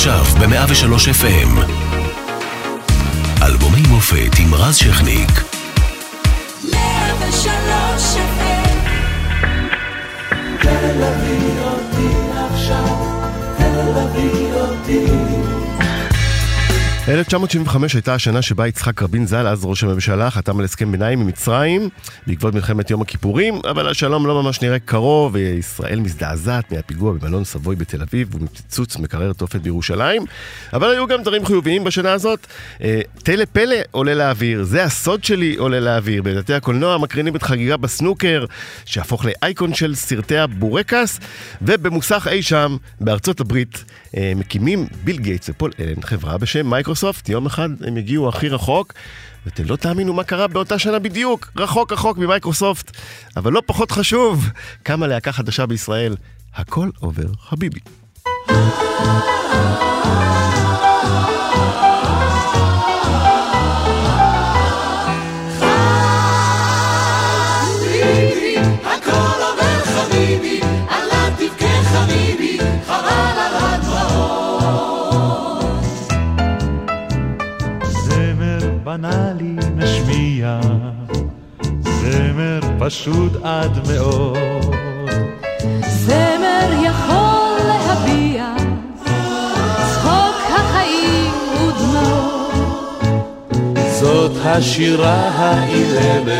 עכשיו ב-103 FM. אלבומי מופת עם רז שכניק. 103 FM תל אביב אותי עכשיו, תל אביב אותי 1975 הייתה השנה שבה יצחק רבין ז"ל, אז ראש הממשלה, חתם על הסכם ביניים עם מצרים בעקבות מלחמת יום הכיפורים, אבל השלום לא ממש נראה קרוב, וישראל מזדעזעת מהפיגוע במלון סבוי בתל אביב ומפיצוץ מקרר תופת בירושלים. אבל היו גם דברים חיוביים בשנה הזאת. אה, טלפלא עולה לאוויר, זה הסוד שלי עולה לאוויר. בבתי הקולנוע מקרינים את חגיגה בסנוקר, שהפוך לאייקון של סרטי הבורקס, ובמוסך אי שם, בארצות הברית, מקימים ביל גייטס ופול אלן חברה בשם מייקרוסופט. יום אחד הם הגיעו הכי רחוק, ואתם לא תאמינו מה קרה באותה שנה בדיוק, רחוק רחוק ממייקרוסופט. אבל לא פחות חשוב, קמה להקה חדשה בישראל, הכל עובר. חביבי, בנאלי נשמיע, זמר פשוט עד מאוד. זמר יכול להביע צחוק החיים ודמעות. זאת השירה האילמת,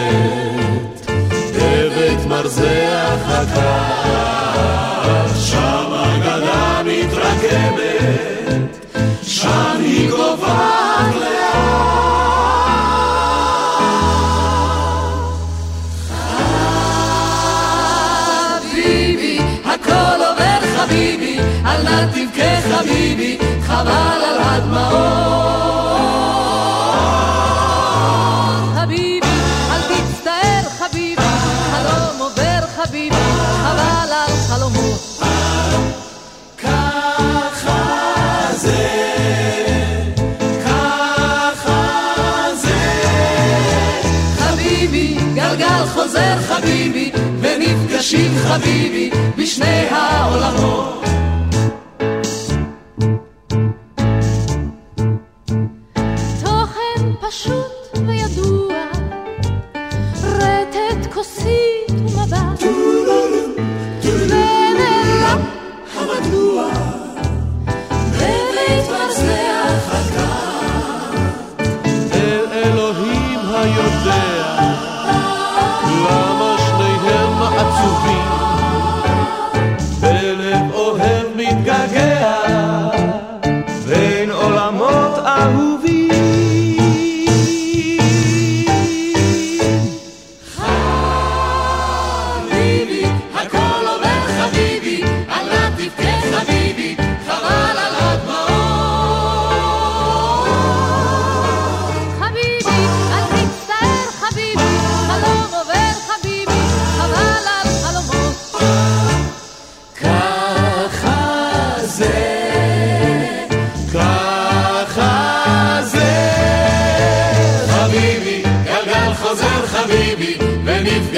דבק מרזח הקר, שם אגדה מתרקמת, שם היא גוועת אל תבכה חביבי, חבל על הדמעות. חביבי, אל תצטער חביבי, חלום עובר חביבי, חבל על גלגל חוזר חביבי, ונפגשים חביבי, בשני העולמות.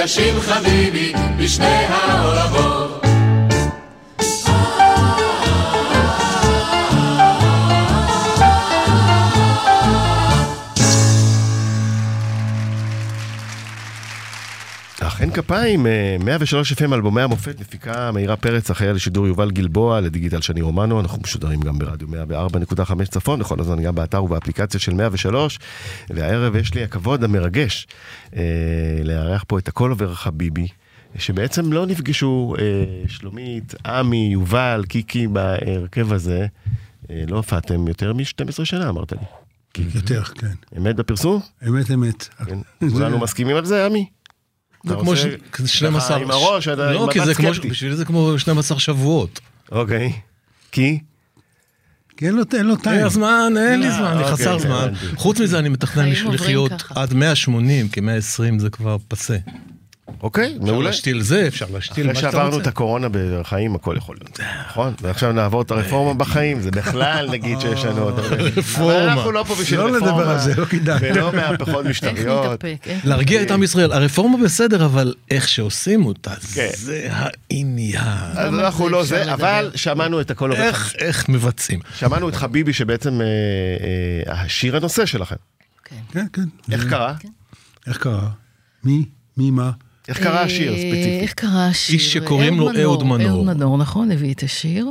ונפגשים חביבי, בשני העולמות. כפיים, אה, 103 FM אלבומי המופת, מפיקה מאירה פרץ, אחראי לשידור יובל גלבוע, לדיגיטל שני רומנו, אנחנו משודרים גם ברדיו 104.5 צפון, לכל הזמן גם באתר ובאפליקציה של 103, והערב יש לי הכבוד המרגש אה, לארח פה את הכל עובר חביבי. שבעצם לא נפגשו אה, שלומית, עמי, יובל, קיקי בהרכב הזה. אה, לא הופעתם יותר מ-12 שנה, אמרת לי. יותר, כן. אמת בפרסום? אמת אמת. כן. כולנו מסכימים על זה, עמי? זה כמו ש... עושה כזה ככה 12... עם הראש, אתה לא, כי זה כמו... בשבילי זה כמו 12 שבועות. אוקיי. כי? כי אין לו אין לו אין טיים. לי זמן, אין לי אה, זמן, אני אוקיי, חסר זמן. הבנתי. חוץ מזה, אני מתכנן לחיות. עד 180, כי 120 זה כבר פסה. אוקיי, אפשר מעולה. להשתיל זה, אפשר להשתיל מה אחרי שאתה שעברנו רוצה. את הקורונה בחיים, הכל יכול להיות. נכון? ועכשיו נעבור את הרפורמה בחיים, זה בכלל נגיד שיש לנו עוד הרבה. רפורמה. אבל אנחנו לא פה בשביל לא רפורמה. לדבר על זה, לא כדאי. ולא מהפכות משטריות. איך- להרגיע את עם ישראל, הרפורמה בסדר, אבל איך שעושים אותה, כן. זה העניין. אז אנחנו לא אפשר זה, אבל. שמענו את הכל. איך, איך מבצעים. שמענו את חביבי שבעצם אה, אה, השיר הנושא שלכם. כן. כן, כן. איך קרה? איך קרה? מי? מי מה? איך קרה השיר אה, ספציפית? איך קרה השיר? איש שקוראים לו אהוד מנור. אהוד מנור, נכון, הביא את השיר,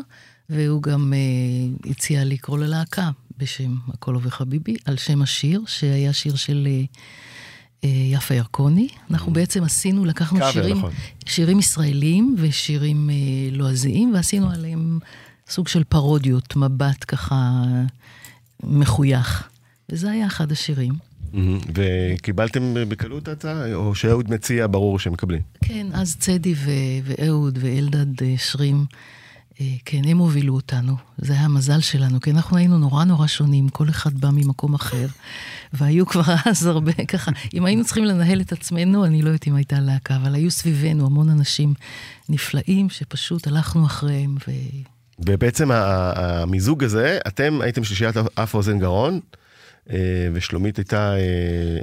והוא גם אה, הציע לקרוא ללהקה בשם הכל עובר חביבי, על שם השיר, שהיה שיר של אה, אה, יפה ירקוני. אנחנו בעצם עשינו, לקחנו קאבר, שירים, נכון. שירים ישראלים ושירים אה, לועזיים, ועשינו עליהם סוג של פרודיות, מבט ככה מחויך. וזה היה אחד השירים. מהמם. וקיבלתם בקלות הצעה, או שאהוד מציע, ברור שהם מקבלים. כן, אז צדי ואהוד ואלדד אה, שרים, אה, כן, הם הובילו אותנו. זה היה המזל שלנו, כי אנחנו היינו נורא נורא שונים, כל אחד בא ממקום אחר. והיו כבר אז הרבה ככה, אם היינו צריכים לנהל את עצמנו, אני לא יודעת אם הייתה להקה, אבל היו סביבנו המון אנשים נפלאים, שפשוט הלכנו אחריהם, ו... ובעצם המיזוג הזה, אתם הייתם שלישיית אף אוזן גרון, ושלומית הייתה...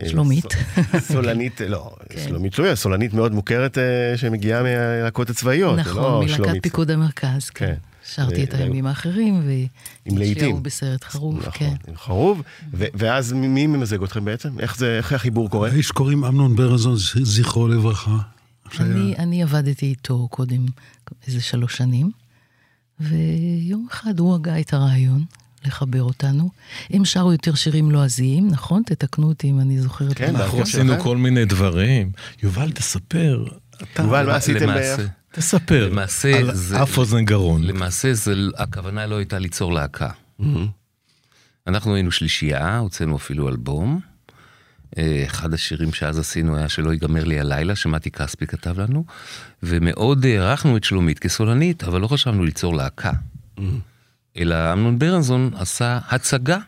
אה, שלומית. סול- סולנית, לא, כן. שלומית לא, היא סולנית מאוד מוכרת אה, שמגיעה מהלהקות הצבאיות, נכון, לא מלהקת שלומית. פיקוד המרכז, כן. כן. שרתי את ו- הימים האחרים, ו... עם להיטים. שירו בסרט חרוב, נכון, כן. עם חרוב, ו- ואז מי ממזג אתכם בעצם? איך זה, איך החיבור קורה? האיש קוראים אמנון ברנזון, זכרו לברכה. אני, אני עבדתי איתו קודם איזה שלוש שנים, ויום אחד הוא הגה את הרעיון לחבר אותנו. הם שרו יותר שירים לועזיים, נכון? תתקנו אותי אם אני זוכרת. כן. אנחנו נכון. עשינו? כל מיני דברים. יובל, תספר. אתה- יובל, מה עשיתם למעשה- ביחד? תספר. למעשה על זה- אף אוזן גרון. למעשה זה, הכוונה לא הייתה ליצור להקה. אנחנו היינו שלישייה, הוצאנו אפילו אלבום. אה, אחד השירים שאז עשינו היה שלא ייגמר לי הלילה, שמתי כספי כתב לנו, ומאוד הערכנו את שלומית כסולנית, אבל לא חשבנו ליצור להקה. אלא אמנון ברנזון עשה הצגה.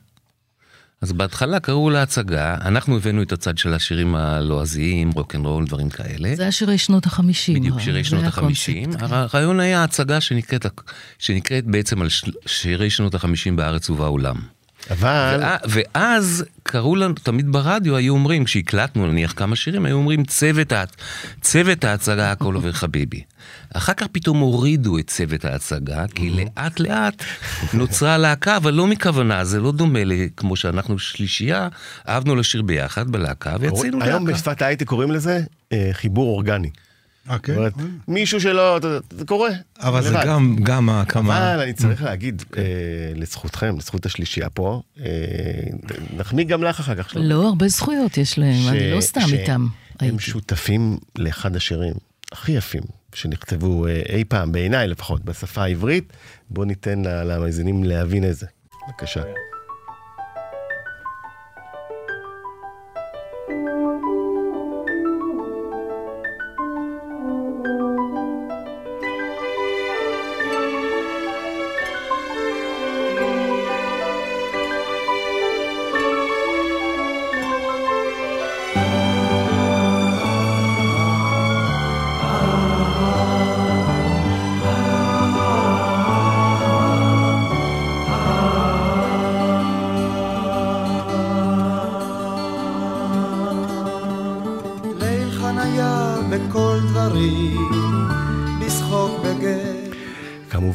אז בהתחלה קראו לה הצגה, אנחנו הבאנו את הצד של השירים הלועזיים, רוקנרול, דברים כאלה. זה היה שירי שנות החמישים. בדיוק, הרי, שירי שנות החמישים. כן. הרעיון היה הצגה שנקראת, שנקראת בעצם על שירי שנות החמישים בארץ ובעולם. אבל... ואז- קראו לנו, תמיד ברדיו היו אומרים, כשהקלטנו נניח כמה שירים, היו אומרים צוות, צוות ההצגה הכל עובר חביבי. אחר כך פתאום הורידו את צוות ההצגה, כי לאט לאט נוצרה להקה, אבל לא מכוונה, זה לא דומה ל- כמו שאנחנו שלישייה, אהבנו לשיר ביחד בלהקה ויצאנו היום להקה. בשפת ההייטק קוראים לזה אה, חיבור אורגני. אה, כן? אומרת, מישהו שלא, אתה- זה קורה. אבל זה. גם, גם כמה... אבל אני צריך להגיד, אה, לזכותכם, לזכות השלישייה פה, אה, נחמיא גם לך אחר כך. לא, הרבה זכויות יש להם, אני לא סתם איתם. הייתי. שותפים לאחד השירים הכי יפים שנכתבו אה, אי פעם, בעיניי לפחות, בשפה העברית. בואו ניתן למאזינים להבין איזה. בבקשה.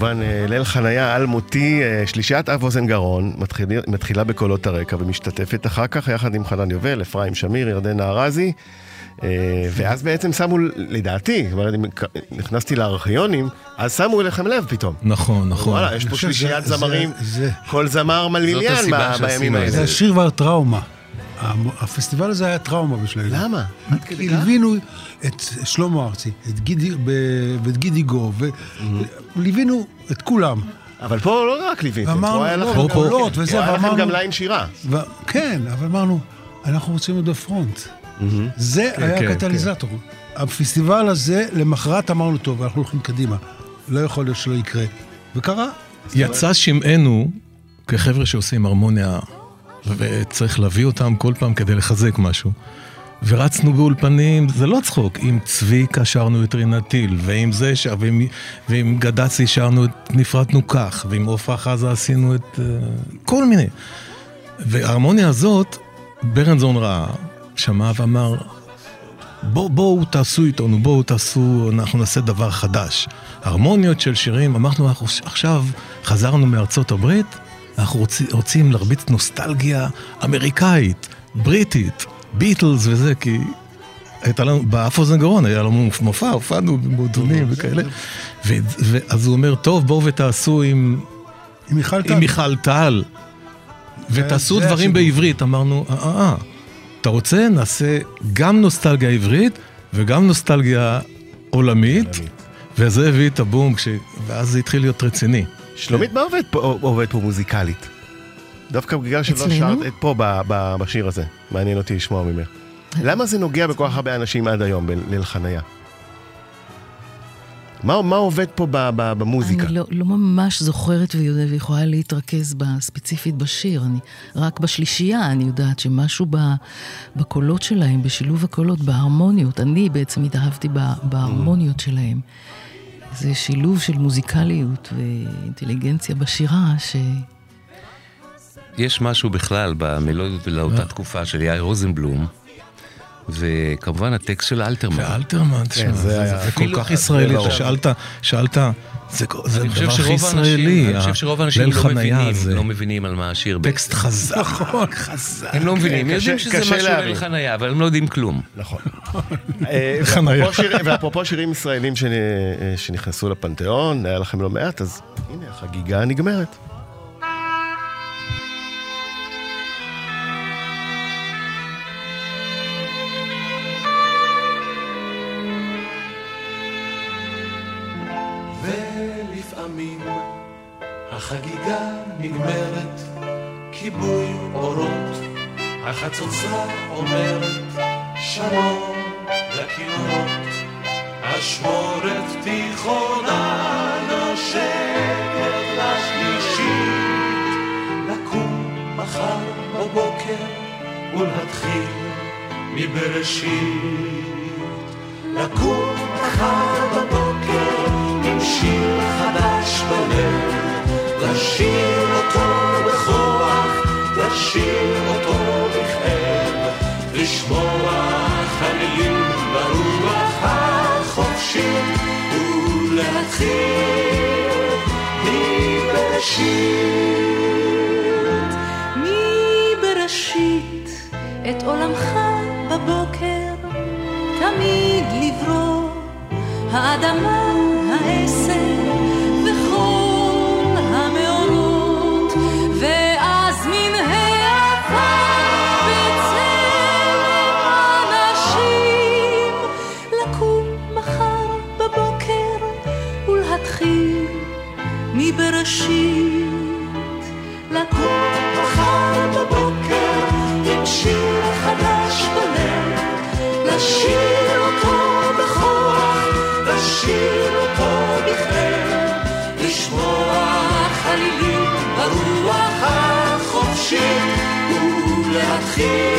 כמובן, אה, ליל חניה אלמותי, אה, שלישיית אב אוזן גרון, מתחילה, מתחילה בקולות הרקע ומשתתפת אחר כך יחד עם חנן יובל, אפרים שמיר, ירדנה ארזי. אה, ואז בעצם שמו, לדעתי, נכנסתי לארכיונים, אז שמו אליכם לב פתאום. נכון, נכון. וואלה, יש פה שלישיית זמרים, זה- כל זמר מלמיליאן בימים האלה. זה השיר והטראומה. הפסטיבל הזה היה טראומה בשבילנו. למה? עד כדי כך? ליווינו את שלמה ארצי, את גידי, ב- ואת גידי גו, וליווינו את כולם. אבל פה לא רק ליוויתם, ואמרנו, פה היה לא, לכם קולות וזה, פה היה לכם ואמרנו- גם ליין שירה. ו- כן, אבל אמרנו, אנחנו רוצים להיות בפרונט. זה היה כן, הקטליזטור. הפסטיבל הזה, למחרת אמרנו, טוב, אנחנו הולכים קדימה. לא יכול להיות שלא יקרה. וקרה. יצא שמענו כחבר'ה שעושים הרמוניה, וצריך להביא אותם כל פעם כדי לחזק משהו. ורצנו באולפנים, זה לא צחוק, עם צביקה שרנו את רינת טיל, ועם זה, ש... ועם, ועם גדסי שרנו את נפרדנו כך, ועם עופרה חזה עשינו את... uh, כל מיני. וההרמוניה הזאת, ברנזון ראה, שמע ואמר, בואו בוא, תעשו איתנו, בואו תעשו, אנחנו נעשה דבר חדש. הרמוניות של שירים, אמרנו, אנחנו עכשיו חזרנו מארצות הברית, אנחנו רוצים, רוצים להרביץ נוסטלגיה אמריקאית, בריטית, ביטלס וזה, כי הייתה לנו, באף אוזן גרון היה לנו מופע, הופענו במועדונים וכאלה. ואז הוא אומר, טוב, בואו ותעשו עם... עם מיכל טל. ותעשו דברים בעברית. אמרנו, אה, אה, אה, אתה רוצה? נעשה גם נוסטלגיה עברית וגם נוסטלגיה עולמית. וזה הביא את הבום. ואז זה התחיל להיות רציני. שלומית, מה עובד פה מוזיקלית? דווקא בגלל שלא שרת את פה ב, ב, בשיר הזה. מעניין אותי לשמוע ממך. למה זה נוגע בכל כך הרבה אנשים עד היום, בליל חניה? מה, מה עובד פה ב, ב, במוזיקה? אני לא, לא ממש זוכרת ויכולה להתרכז בה, ספציפית בשיר. אני, רק בשלישייה אני יודעת שמשהו ב, בקולות שלהם, בשילוב הקולות, בהרמוניות, אני בעצם התאהבתי בהרמוניות שלהם. זה שילוב של מוזיקליות ואינטליגנציה בשירה ש... יש משהו בכלל במלודיות לאותה תקופה של יאיר רוזנבלום, וכמובן הטקסט של אלתרמן. ואלתרמן, תשמע, זה כל כך ישראלי, אתה שאלת, שאלת, זה דבר הכי ישראלי, אני חושב שרוב האנשים לא מבינים, לא מבינים על מה השיר. טקסט חזק, נכון, חזק. הם לא מבינים, יודעים שזה משהו ליל חניה, אבל הם לא יודעים כלום. נכון. ואפרופו שירים ישראלים שנכנסו לפנתיאון, היה לכם לא מעט, אז הנה, החגיגה נגמרת. לקום מחר בבוקר עם שיר חדש בלב, לשיר אותו בכוח, לשיר אותו בכלל, לשמוע חלילים ברוח החופשית, ולהתחיל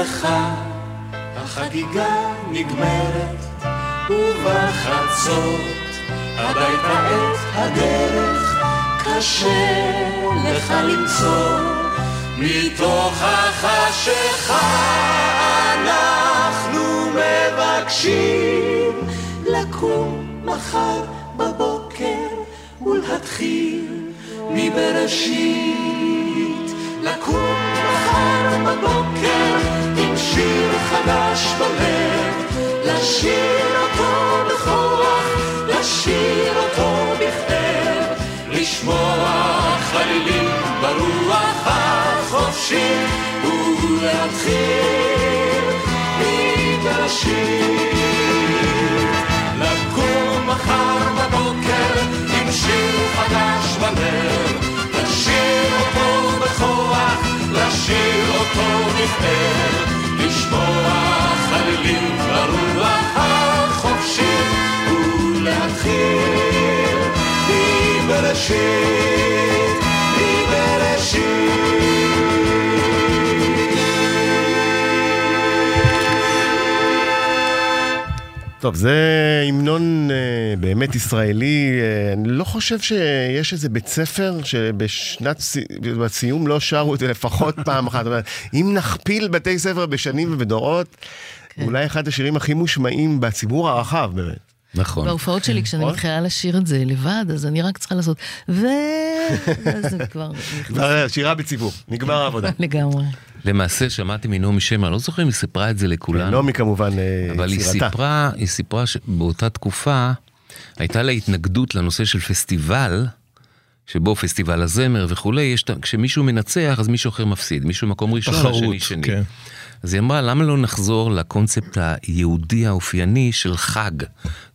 אצלך החגיגה נגמרת, ובחצות הביתה את הדרך. קשה לך למצוא מתוך החשיכה אנחנו מבקשים לקום מחר בבוקר ולהתחיל מבראשית לקום מחר בבוקר שיר חדש בלב לשיר אותו בכוח לשיר אותו בכלל לשמוע חלילים ברוח החופשית ולהתחיל מבראשית. מחר בבוקר עם שיר חדש בלב, לשיר אותו בכוח, לשיר אותו בכתב, לשמוע חלילים לרוח החופשית ולהתחיל מבראשית, טוב, זה המנון אה, באמת ישראלי. אה, אני לא חושב שיש איזה בית ספר שבשנת, סי- בסיום לא שרו את זה לפחות פעם אחת. אומרת, אם נכפיל בתי ספר בשנים ובדורות, אולי אחד השירים הכי מושמעים בציבור הרחב באמת. נכון. בהופעות שלי, כשאני נכון. מתחילה לשיר את זה לבד, אז אני רק צריכה לעשות ו... ואז זה כבר נכנס כבר שירה בציבור, נגמר העבודה. לגמרי. למעשה שמעתי מנעמי שמר, לא זוכר אם היא סיפרה את זה לכולנו. נעמי כמובן אה, אבל היא. סיפרה, היא סיפרה שבאותה תקופה הייתה לה התנגדות לנושא של פסטיבל, שבו פסטיבל הזמר וכולי, יש, כשמישהו מנצח אז מישהו אחר מפסיד, מישהו מקום ראשון, תחרות, השני שני. כן. אז היא אמרה, למה לא נחזור לקונספט היהודי האופייני של חג?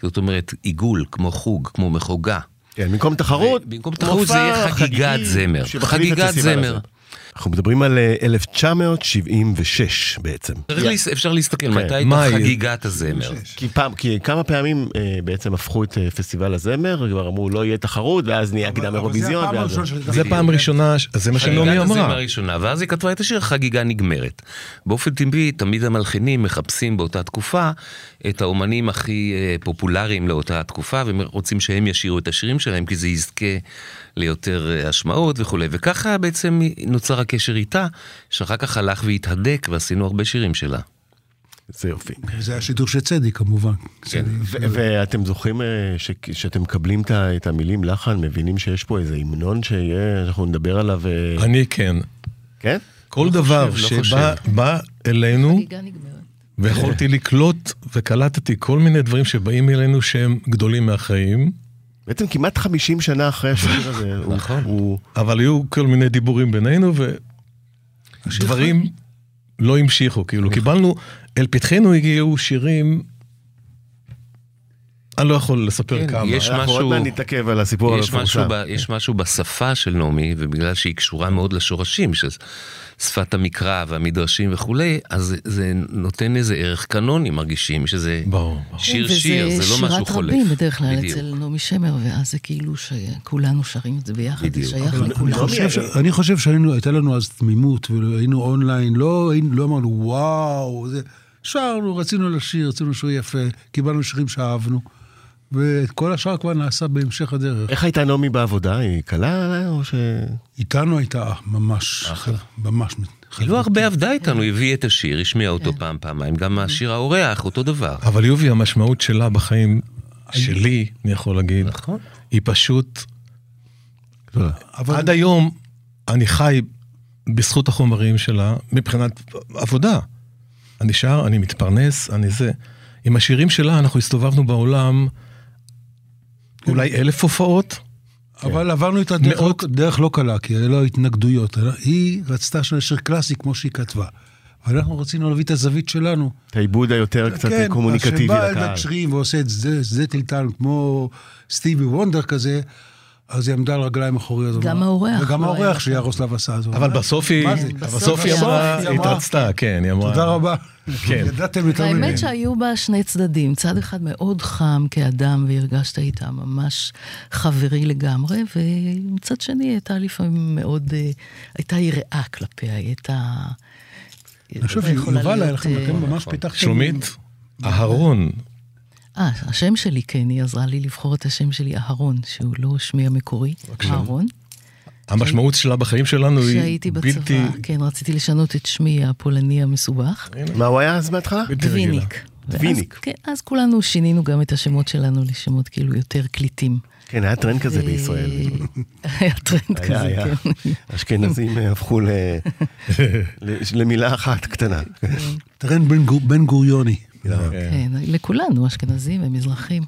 זאת אומרת, עיגול, כמו חוג, כמו מחוגה. כן, במקום תחרות, במקום תחרות זה יהיה חגיגת זמר. חגיגת זמר. הזה. אנחנו מדברים על אה, 1976 בעצם. צריך להס- אפשר להסתכל, כן. מתי הייתה. חגיגת הזמר? כי, פעם, כי כמה פעמים אה, בעצם הפכו את אה, פסטיבל הזמר, כבר אמרו לא יהיה תחרות, ואז נהיה קדם אירוויזיון. זה פעם ראשונה, ש- זה מה שנעמי חגיגת הזמר אמרה. הראשונה, ואז היא כתבה את השיר חגיגה נגמרת. באופן טבעי, תמיד המלחינים מחפשים באותה תקופה את האומנים הכי אה, פופולריים לאותה תקופה, והם רוצים שהם ישירו את השירים שלהם, כי זה יזכה ליותר אה, השמעות וכולי. וככה בעצם נוצר הקשר איתה, שאחר כך הלך והתהדק, ועשינו הרבה שירים שלה. זה יופי. זה היה שידור של צדי כמובן. כן. ואתם זוכרים אה, ש- שאתם מקבלים את המילים לחן, מבינים שיש פה איזה המנון שיהיה, אנחנו נדבר עליו, אה, אני כן. כן? כל לא דבר לא שבא בא אלינו. ויכולתי לקלוט וקלטתי כל מיני דברים שבאים אלינו שהם גדולים מהחיים, בעצם כמעט 50 שנה אחרי השיר הזה, הוא- נכון. הוא... אבל היו כל מיני דיבורים בינינו, ודברים לא המשיכו, כאילו קיבלנו, אל פתחנו הגיעו שירים, אני לא יכול לספר כן, כמה. יש אנחנו עוד משהו- מעט נתעכב על הסיפור יש משהו, המפורסם. ב, יש משהו בשפה של נעמי, ובגלל שהיא קשורה מאוד לשורשים, ששפת המקרא והמדרשים וכולי, אז זה, זה נותן איזה ערך קנוני, מרגישים שזה ברור, ברור. שיר כן, שיר, זה לא משהו וזה חולף. שירת רבים בדרך כלל בדיוק. אצל נעמי שמר, ואז זה כאילו שכולנו שרים את זה ביחד, זה. שייך אני לכולם. חושב ש- אני חושב שהייתה לנו אז תמימות, והיינו אונליין, לא לא אמרנו וואו, זה- שרנו, רצינו לשיר, רצינו שיר יפה, קיבלנו שירים שאהבנו, וכל השאר כבר נעשה בהמשך הדרך. איך הייתה נעמי בעבודה? היא קלה או ש... איתנו הייתה ממש, ממש. היא לא הרבה עבדה איתנו, היא הביאה את השיר, השמיעה אותו כן. פעם, פעמיים, גם השיר האורח, אותו דבר. אבל יובי, המשמעות שלה בחיים שלי, אני יכול להגיד, נכון. היא פשוט, עד היום אני חי בזכות החומרים שלה מבחינת עבודה. אני שר, אני מתפרנס, אני זה. עם השירים שלה אנחנו הסתובבנו בעולם אולי אלף הופעות. אבל עברנו איתה דרך לא, דרך לא קלה, כי היו לה התנגדויות. היא רצתה שיר שיר קלאסי כמו שהיא כתבה. ואנחנו רצינו להביא את הזווית שלנו. את העיבוד היותר קצת קומוניקטיבי כן, אז שבא לקהל. אלדד שרים ועושה את זה, זה טלטל כמו סטיבי וונדר כזה, אז היא עמדה על רגליים אחוריות. גם האורח וגם לא היה האורח שם. שירוסלב עשה. אז הוא אבל בסוף היא, מה זה? בסוף היא אמרה, היא התרצתה, כן, היא אמרה. תודה רבה. כן. ידעתם יותר ממני. האמת שהיו בה שני צדדים, צד אחד מאוד חם כאדם, והרגשת איתה ממש חברי לגמרי, ומצד שני הייתה לפעמים מאוד, אה, הייתה יראה כלפיה, היא הייתה... אני חושב שיובל היה לכם, אתם ממש פיתחתם... שלומית, אהרון, אה, השם שלי, כן, היא עזרה לי לבחור את השם שלי, אהרון, שהוא לא שמי המקורי, אהרון. המשמעות שלה בחיים שלנו היא כשהייתי בלתי בצבא, כן, רציתי לשנות את שמי הפולני המסובך. מה הוא היה אז בהתחלה? דוויניק. דוויניק. כן, אז כולנו שינינו גם את השמות שלנו לשמות כאילו יותר קליטים. כן, היה טרנד כזה בישראל. היה טרנד כזה. כן. אשכנזים אה, הפכו ל- ל- למילה אחת קטנה. בן גור- בן גוריוני. כן, לכולנו, אשכנזים ומזרחים.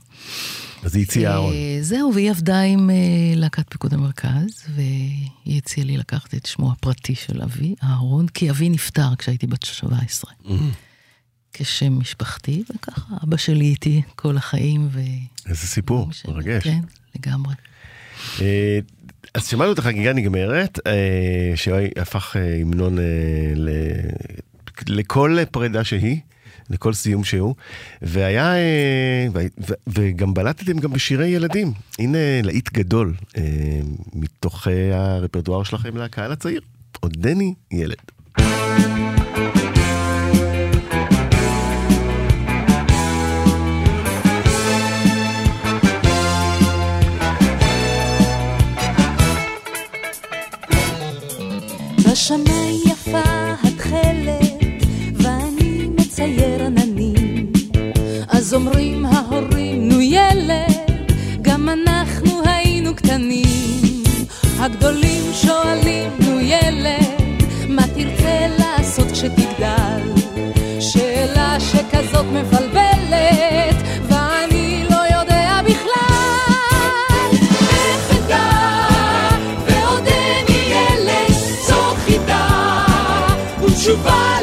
אז היא הציעה אהרון. אה, זהו, והיא עבדה עם אה, להקת פיקוד המרכז, והיא הציעה לי לקחת את שמו הפרטי של אבי, אהרון, כי אבי נפטר כשהייתי בת 17. כשם משפחתי, וככה אבא שלי איתי כל החיים, ו... איזה סיפור, מרגש. כן, לגמרי. אה, אז שמענו את החגיגה נגמרת, אה, שהפך המנון לכל פרידה שהיא. לכל סיום שהוא, והיה, וגם בלטתם גם בשירי ילדים. הנה להיט גדול מתוך הרפרטואר שלכם לקהל הצעיר, עודני ילד. בשמיים אומרים ההורים, נו ילד, גם אנחנו היינו קטנים. הגדולים שואלים, נו ילד, מה תרצה לעשות כשתגדל? שאלה שכזאת מבלבלת, ואני לא יודע בכלל. תשובה לי אין,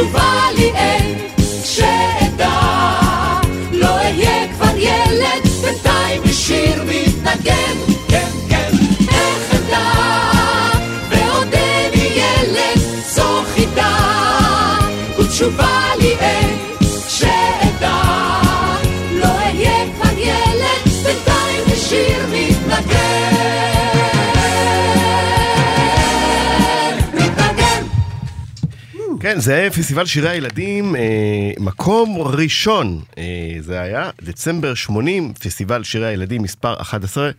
ותשובה לי אין, כשאדע, לא אהיה כבר ילד, בינתיים בשיר מתנגן, כן כן, איך אדע, ועודני ילד, זו חידה, ותשובה זה פסטיבל שירי הילדים, אה, מקום ראשון. אה, זה היה דצמבר 80, פסטיבל שירי הילדים מספר 11,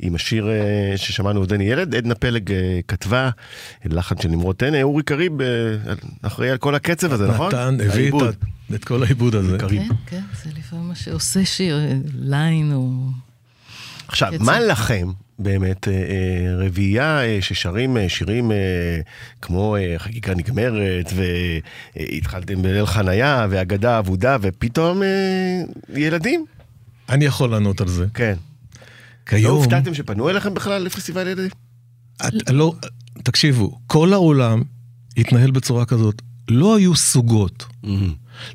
עם השיר אה, ששמענו עודני ילד. עדנה פלג אה, כתבה, לחן של נמרוד טנא, אורי קריב אה, אחראי על כל הקצב הזה, נכון? נתן, הביא את את כל העיבוד הזה. קריב. כן, כן, זה לפעמים מה שעושה שיר, אה, ליין או... עכשיו, קצב. מה לכם באמת, אה, אה, רביעייה אה, ששרים שירים כמו חגיגה נגמרת, והתחלתם בליל חנייה, ואגדה אבודה, ופתאום ילדים? אני יכול לענות על זה. כן. לא כיום... הופתעתם שפנו אליכם בכלל לפסטיבל ילדים? את, לא, תקשיבו, כל העולם התנהל בצורה כזאת. לא היו סוגות.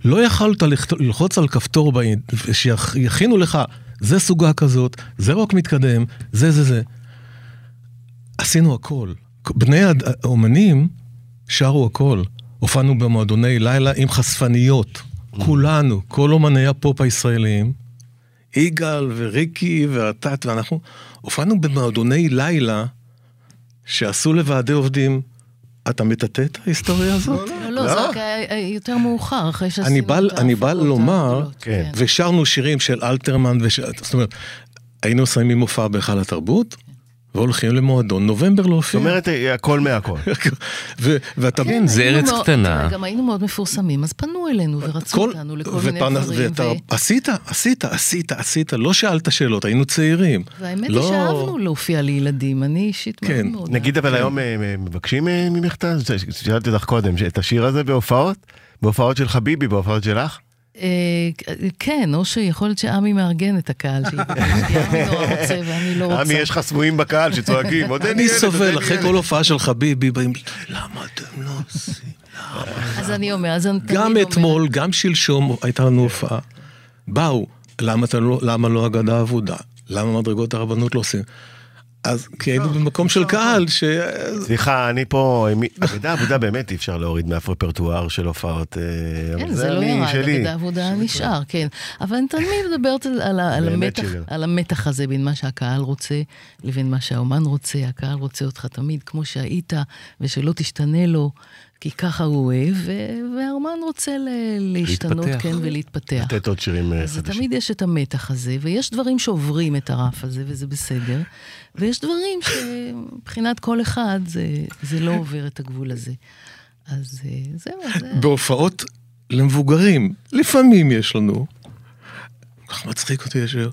לא יכלת ללחוץ על כפתור שיכינו לך, זה סוגה כזאת, זה רוק מתקדם, זה זה זה. עשינו הכל. בני האומנים שרו הכל. הופענו במועדוני לילה עם חשפניות. כולנו, כל אומני הפופ הישראלים, יגאל וריקי ואטט ואנחנו, הופענו במועדוני לילה שעשו לוועדי עובדים. אתה מטאטא את ההיסטוריה הזאת? לא, לא, זה רק היה יותר מאוחר, אחרי שעשינו את אני בא ההפקות לומר, הגדולות, כן. ושרנו שירים של אלתרמן. זאת אומרת, היינו מסיימים מופע בהיכל התרבות, והולכים למועדון נובמבר זאת להופיע. אומרת, אה, הכל מהכל. ו- ואתה... כן, זה היינו ארץ מאוד- קטנה. גם היינו מאוד מפורסמים, אז פנו אלינו ורצו אותנו לכל מיני דברים. ואתה עשית, עשית, עשית, עשית, לא שאלת שאלות, היינו צעירים. והאמת לא- היא שאהבנו להופיע לילדים, אני אישית מאוד כן. מאוד. נגיד אבל היום אה, מבקשים אה, ממך את ה... שאלתי אותך קודם, את השיר הזה בהופעות? בהופעות של חביבי, בהופעות שלך? אה, כן, או שיכול להיות שעמי מארגן את הקהל, כי עמי נורא רוצה ואני לא רוצה. עמי, יש לך סמויים בקהל שצועקים, עוד אין אני ילד, אין סובל, אחרי ילד." כל הופעה של חביבי באים, למה אתם לא עושים? אז אני אומר, אז אני תמיד גם אתמול, גם שלשום הייתה לנו הופעה. באו, למה לא- למה לא אגדה אבודה? למה מדרגות הרבנות לא עושים? אז כי היינו במקום של קהל ש... סליחה, אני פה, אגדה עבודה באמת אי אפשר להוריד מאף רפרטואר של הופעות, אה, כן, זה לא ירד. אגדה עבודה נשאר, כן. אבל אני תמיד מדברת על, המתח, הזה בין מה שהקהל רוצה לבין מה שהאומן רוצה. הקהל רוצה אותך תמיד כמו שהיית, ושלא תשתנה לו, כי ככה הוא אוהב, והאומן רוצה להשתנות. כן, ולהתפתח. לתת עוד שירים אה, אז חדשים. תמיד יש את המתח הזה, ויש דברים שעוברים את הרף הזה, וזה בסדר, ויש דברים שמבחינת כל אחד זה, זה לא עובר את הגבול הזה. אז אה, זהו, אז... אה, בהופעות למבוגרים, לפעמים יש לנו. כך מצחיק אותי ישר.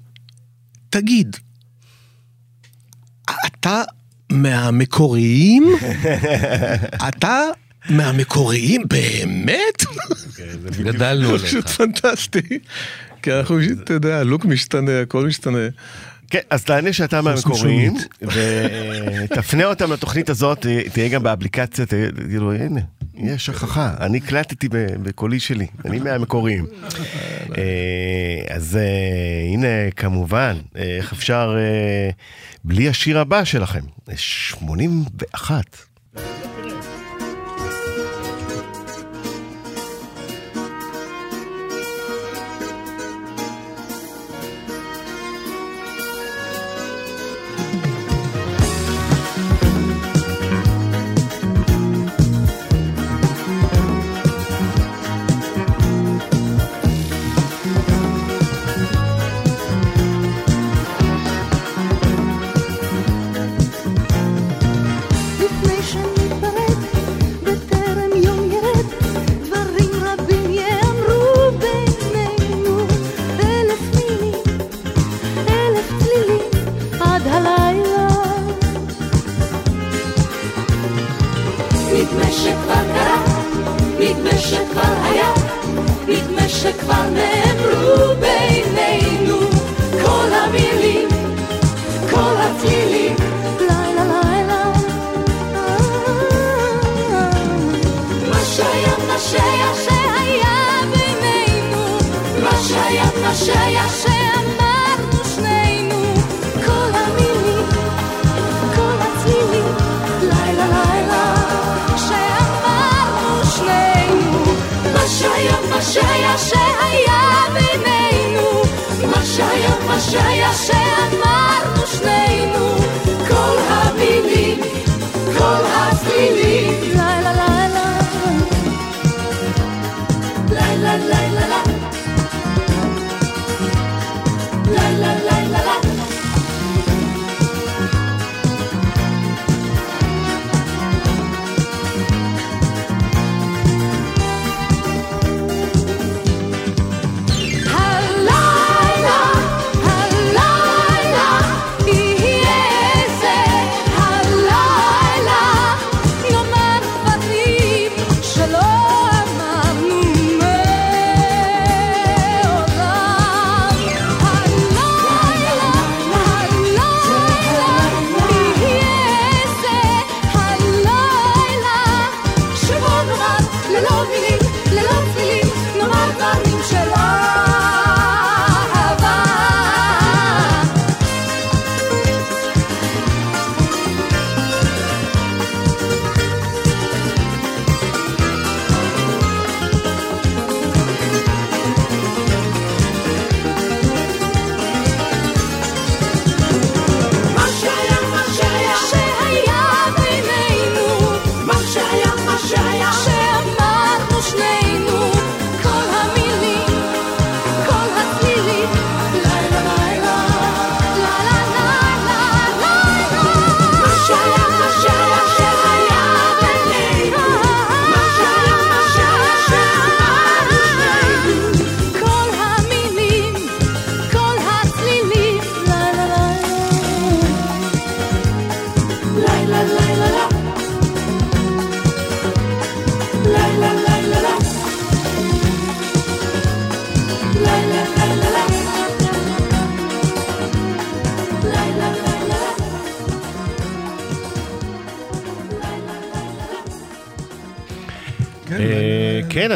תגיד, אתה מהמקוריים? אתה מהמקוריים באמת? גדלנו עליך. פשוט פנטסטי. כי אנחנו, אתה יודע, הלוק משתנה, הכל משתנה. כן, אז תענה שאתה מהמקוריים, ותפנה אותם לתוכנית הזאת, תהיה גם באפליקציה, ת- כאילו, הנה, יש שכחה, אני הקלטתי בקולי שלי, אני מהמקוריים. אה, אז אה, הנה, כמובן, אה, איך אפשר אה, בלי השיר הבא שלכם, 81.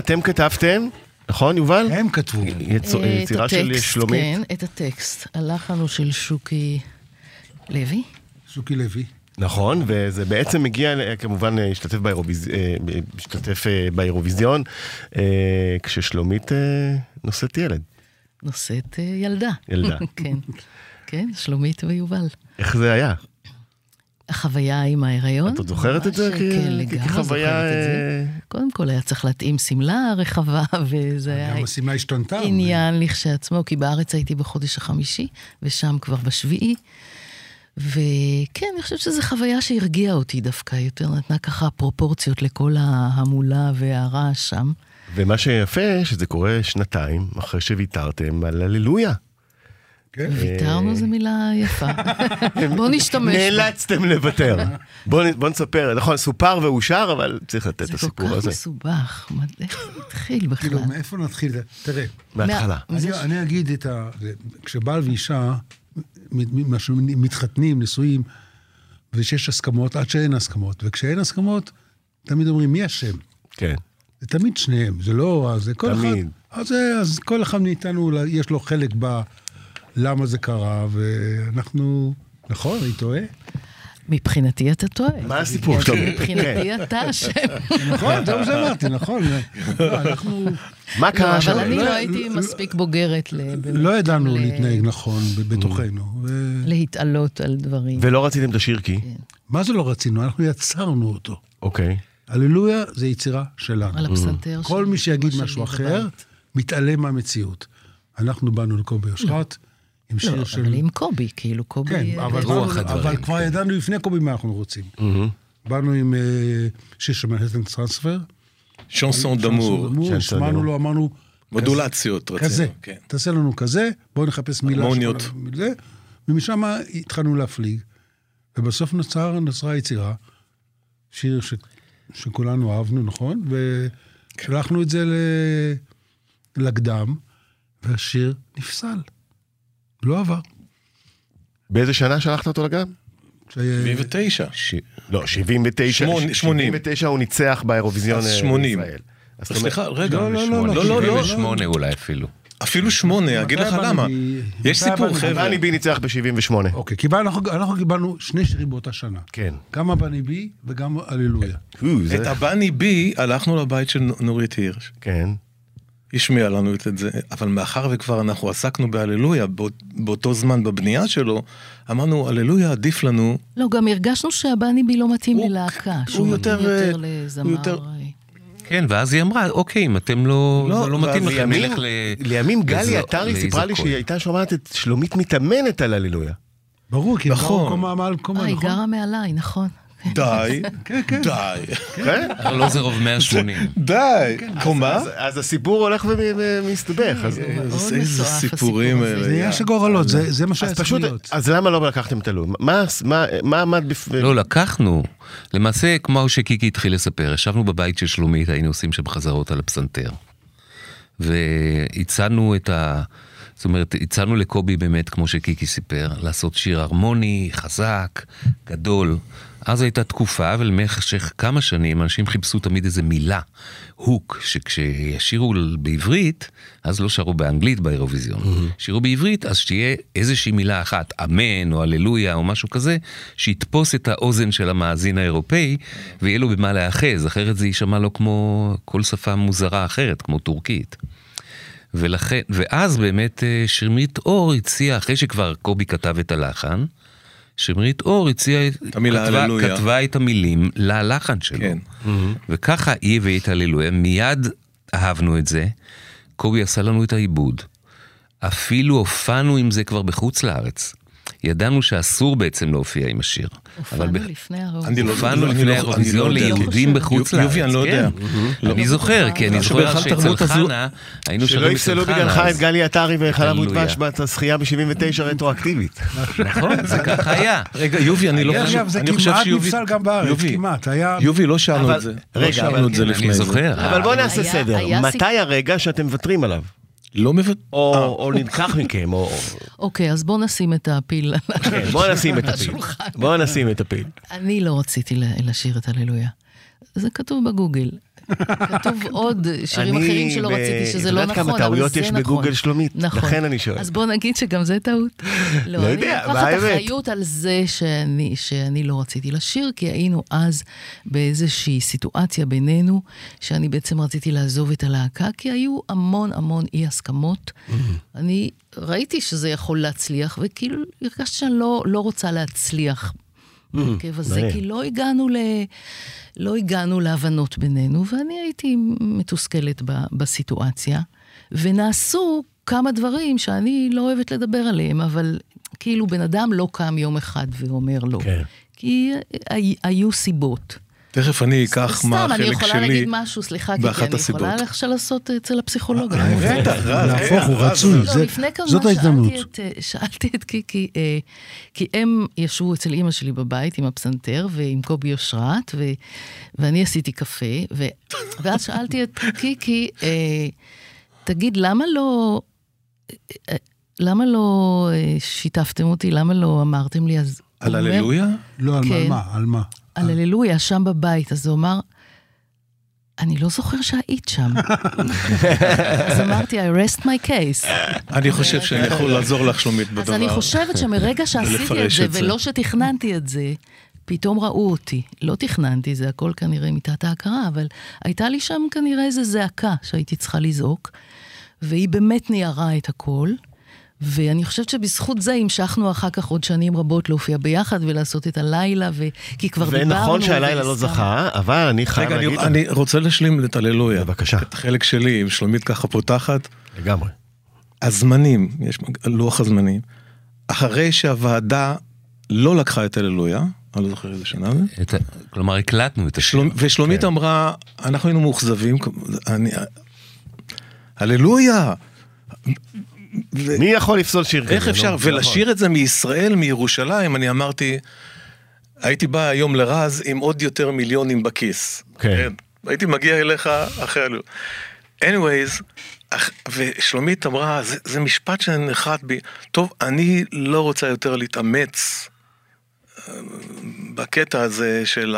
אתם כתבתם, נכון, יובל? הם כתבו. יצ- אה, את יצירה של הטקסט, שלומית. כן, את הטקסט. הלחן הוא של שוקי לוי. שוקי לוי. נכון, וזה בעצם מגיע, ל- כמובן, אה, השתתף באירוויז- אה, השתתף אה, באירוויזיון, אה, כששלומית אה, נושאת ילד. נושאת אה, ילדה. ילדה. כן, כן, שלומית ויובל. איך זה היה? החוויה עם ההיריון. את עוד זוכרת את זה כן, לגמרי כחוויה, זוכרת את זה. אה, קודם כל היה צריך להתאים שמלה רחבה, וזה היה גם השמלה השתנתה. עניין לכשעצמו, כי בארץ הייתי בחודש החמישי, ושם כבר בשביעי. וכן, אני חושבת שזו חוויה שהרגיעה אותי דווקא, יותר נתנה ככה פרופורציות לכל ההמולה והרעש שם. ומה שיפה, שזה קורה שנתיים אחרי שוויתרתם על הללויה. כן. ויתרנו זו מילה יפה. בוא נשתמש. נאלצתם לוותר. בואו בוא נספר, נכון, סופר ואושר, אבל צריך לתת את זה כל הסיפור כך הזה. מסובך, מה- איך זה התחיל בכלל? כאילו, מאיפה נתחיל? תראה, מההתחלה. אני, אגיד את ה... כשבעל ואישה מתחתנים, נשואים, ושיש הסכמות, עד שאין הסכמות. וכשאין הסכמות, תמיד אומרים, מי אשם? כן. זה תמיד שניהם, זה לא... זה כל תמיד. אחד... אז, זה- אז כל אחד מאיתנו, יש לו חלק ב... למה זה קרה, ואנחנו... נכון, אני טועה? מבחינתי אתה טועה. מה הסיפור שלו? מבחינתי אתה אשם. נכון, זה מה שאמרתי, נכון. לא, אנחנו מה קרה שם? אבל אני לא- לא הייתי לא- מספיק בוגרת ל- לא ידענו להתנהג נכון בתוכנו. ו- להתעלות על דברים. ולא רציתם את השיר כי? מה זה לא רצינו? אנחנו יצרנו אותו. אוקיי. הללויה זה יצירה שלנו. על הפסנתר כל של מי שיגיד משהו אחר. מתעלם מהמציאות. אנחנו באנו לקובי אושרת עם לא, שיר של... אבל עם קובי, כאילו, קובי... כן, אה, אבל, רוח באנו- הדברים, אבל כבר כן. ידענו לפני קובי מה אנחנו רוצים. באנו עם אה, שיר של מנהטן טרנספר. שנסון דמור, שמענו. לו, אמרנו... מודולציות רצינו. כזה, כן. תעשה לנו כזה, בואו נחפש מילה. הרמוניות. ומשם התחלנו להפליג. ובסוף נוצר, נוצרה יצירה, שיר ש, שכולנו אהבנו, נכון? ושלחנו את זה ל, לקדם, והשיר נפסל. לא עבר. באיזה שנה שלחת אותו לגן? כש- 79. לא, 79. שמונה- 80. 79 הוא ניצח באירוויזיון אה, 80. בישראל. אז זאת אומרת- סליחה, רגע. לא, לא, לא, לא, לא, לא. 78 אולי אפילו. אפילו שמונה, אגיד לך למה. יש סיפור? חבר'ה. בני בי ניצח ב-78. אוקיי, אנחנו, קיבלנו שני שירים באותה שנה. כן. גם הבני בי וגם הללויה. זה- את הבני בי הלכנו לבית של נורית הירש. כן. השמיע לנו את זה, אבל מאחר וכבר אנחנו עסקנו בהללויה באות- באותו זמן בבנייה שלו, אמרנו, הללויה עדיף לנו, לא, גם הרגשנו שהבני בי לא מתאים הוא- ללהקה. הוא שהוא יותר, מתאים יותר אה, לזמר. הוא יותר- אה, כן, ואז היא אמרה, אוקיי, אם אתם לא, לא, זה לא מתאים לכם, לימים- נלך ל... לימים גלי עטרי סיפרה לי שהיא הייתה שומעת את שלומית מתאמנת על הללויה. ברור, כי נכון. קומה מעל קומה, אה, היא נכון? גרה מעליי, נכון. די, כן, כן. די, כן? ארלוזרוב 180. די, קומה. אז- הסיפור הולך ומסתבך. אז- איזה סיפורים. זה האלה. עניין של גורלות, זה זה מה שהיה אז צריך פשוט, להיות. אז למה לא לקחתם את הלול? מה- מה- מה עמד בפ... לא, לקחנו. למעשה, כמו שקיקי התחיל לספר, ישבנו בבית של שלומית, היינו עושים שם חזרות על הפסנתר. והצענו את ה... זאת אומרת, הצענו לקובי באמת, כמו שקיקי סיפר, לעשות שיר הרמוני, חזק, גדול. אז הייתה תקופה, ולמשך כמה שנים אנשים חיפשו תמיד איזה מילה, הוק, שכשישירו בעברית, אז לא שרו באנגלית באירוויזיון. שירו בעברית, אז שתהיה איזושהי מילה אחת, אמן או הללויה או משהו כזה, שיתפוס את האוזן של המאזין האירופאי, ויהיה לו במה להאחז, אחרת זה יישמע לו כמו כל שפה מוזרה אחרת, כמו טורקית. ולכן, ואז באמת אה, שמרית אור הציעה, אחרי שכבר קובי כתב את הלחן, שמרית אור הציעה, כתבה. כתבה את המילים ללחן שלו. כן. וככה היא הביא את הללויה, מיד אהבנו את זה, קובי עשה לנו את העיבוד. אפילו הופענו עם זה כבר בחוץ לארץ. ידענו שאסור בעצם להופיע עם השיר. אבל הופענו לפני הרוב. אני לא- הופענו אני לפני לא- האירוויזיון לא יודע. ליהודים בחוץ לארץ. יובי, אני לא יודע. כן. אני זוכר, כי אני זוכר שאצל חנה, היינו שלא שרים אצל יפסלו חנה. בגללך אז- את גלי עטרי וחלב הללויה. ודבש בזכייה ב-79 רטרואקטיבית. נכון, זה ככה היה. רגע, יובי, אני לא חושב, אגב, זה אני חושב כמעט נפסל גם בארץ, כמעט. יובי, לא שאלנו את זה. רגע, לא שאלנו אבל את זה כן, לפני אני זה. זוכר. אבל בוא נעשה סדר. מתי הרגע שאתם מוותרים עליו? לא מבין. או או נלקח מכם, או... אוקיי, אז בואו נשים את הפיל. כן, בוא נשים את הפיל. השולחן. בוא נשים את הפיל. אני לא רציתי ל- לשיר את הללויה. זה כתוב בגוגל. כתוב עוד שירים אני אחרים שלא רציתי, שזה את לא יודעת נכון, כמה אבל טעויות זה יש נכון. בגוגל, שלומית? נכון. לכן אני שואל. אז בוא נגיד שגם זה טעות. לא לא, יודע, אני מה לוקחת האמת? אחריות על זה שאני, לא רציתי לשיר, כי היינו אז באיזושהי סיטואציה בינינו, שאני בעצם רציתי לעזוב את הלהקה, כי היו המון המון אי הסכמות. אני ראיתי שזה יכול להצליח, וכאילו הרגשתי שאני לא, לא רוצה להצליח בהרכב הזה, מעניין. כי לא הגענו, ל... לא הגענו להבנות בינינו, ואני הייתי מתוסכלת ב... בסיטואציה, ונעשו כמה דברים שאני לא אוהבת לדבר עליהם, אבל כאילו בן אדם לא קם יום אחד ואומר לא. כן. כי הי- היו סיבות. תכף אני אקח מה סתם, אני החלק יכולה שלי. להגיד משהו, סליחה, כי אני הסיבות. יכולה ללכת לעשות אצל הפסיכולוג. בטח, רז, להפוך, הוא רז, רצוי, לא, זאת ההזדמנות. שאלתי את, אה, שאלתי את קיקי, אה, כי הם ישבו אצל אימא שלי בבית עם הפסנתר ועם קובי אושרת, ואני עשיתי קפה, ואז שאלתי את קיקי, אה, תגיד, למה לא... אה, למה לא אה, שיתפתם אותי? למה לא אמרתם לי? אז על הוא הללויה? לא, על כן. מה? על מה? על הללויה, שם בבית. אז הוא אמר, אני לא זוכר שהיית שם. אז אמרתי, I rest my case. אני חושב שאני יכול לעזור לך, שלומית, בדבר. אז אני חושבת שמרגע שעשיתי את זה. ולא שתכננתי את זה, פתאום ראו אותי. לא תכננתי, זה הכל כנראה מתת ההכרה, אבל הייתה לי שם כנראה איזו זעקה שהייתי צריכה לזעוק, והיא באמת ניערה את הכל. ואני חושבת שבזכות זה המשכנו אחר כך עוד שנים רבות להופיע ביחד ולעשות את הלילה, ו... כי כבר דיברנו. ונכון שהלילה לא. זכה, אבל אני חייב רגע, אני- להגיד... אני רוצה להשלים את הללויה. בבקשה. את החלק שלי, אם שלומית ככה פותחת. לגמרי. הזמנים, יש לוח הזמנים. אחרי שהוועדה לא לקחה את הללויה, אני לא זוכר איזה שנה זה, כלומר, הקלטנו את השיר. שלומ- ושלומית אמרה, אנחנו היינו מאוכזבים, אני... הללויה! מי יכול לפסול שיר כזה? איך? אפשר? לא ולשיר את זה מישראל, מירושלים, אני אמרתי, הייתי בא היום לרז עם עוד יותר מיליונים בכיס. כן. הייתי מגיע אליך אחרי הלו. anyways, ושלומית אמרה, זה, זה משפט שנחת בי, טוב, אני לא רוצה יותר להתאמץ אה, בקטע הזה של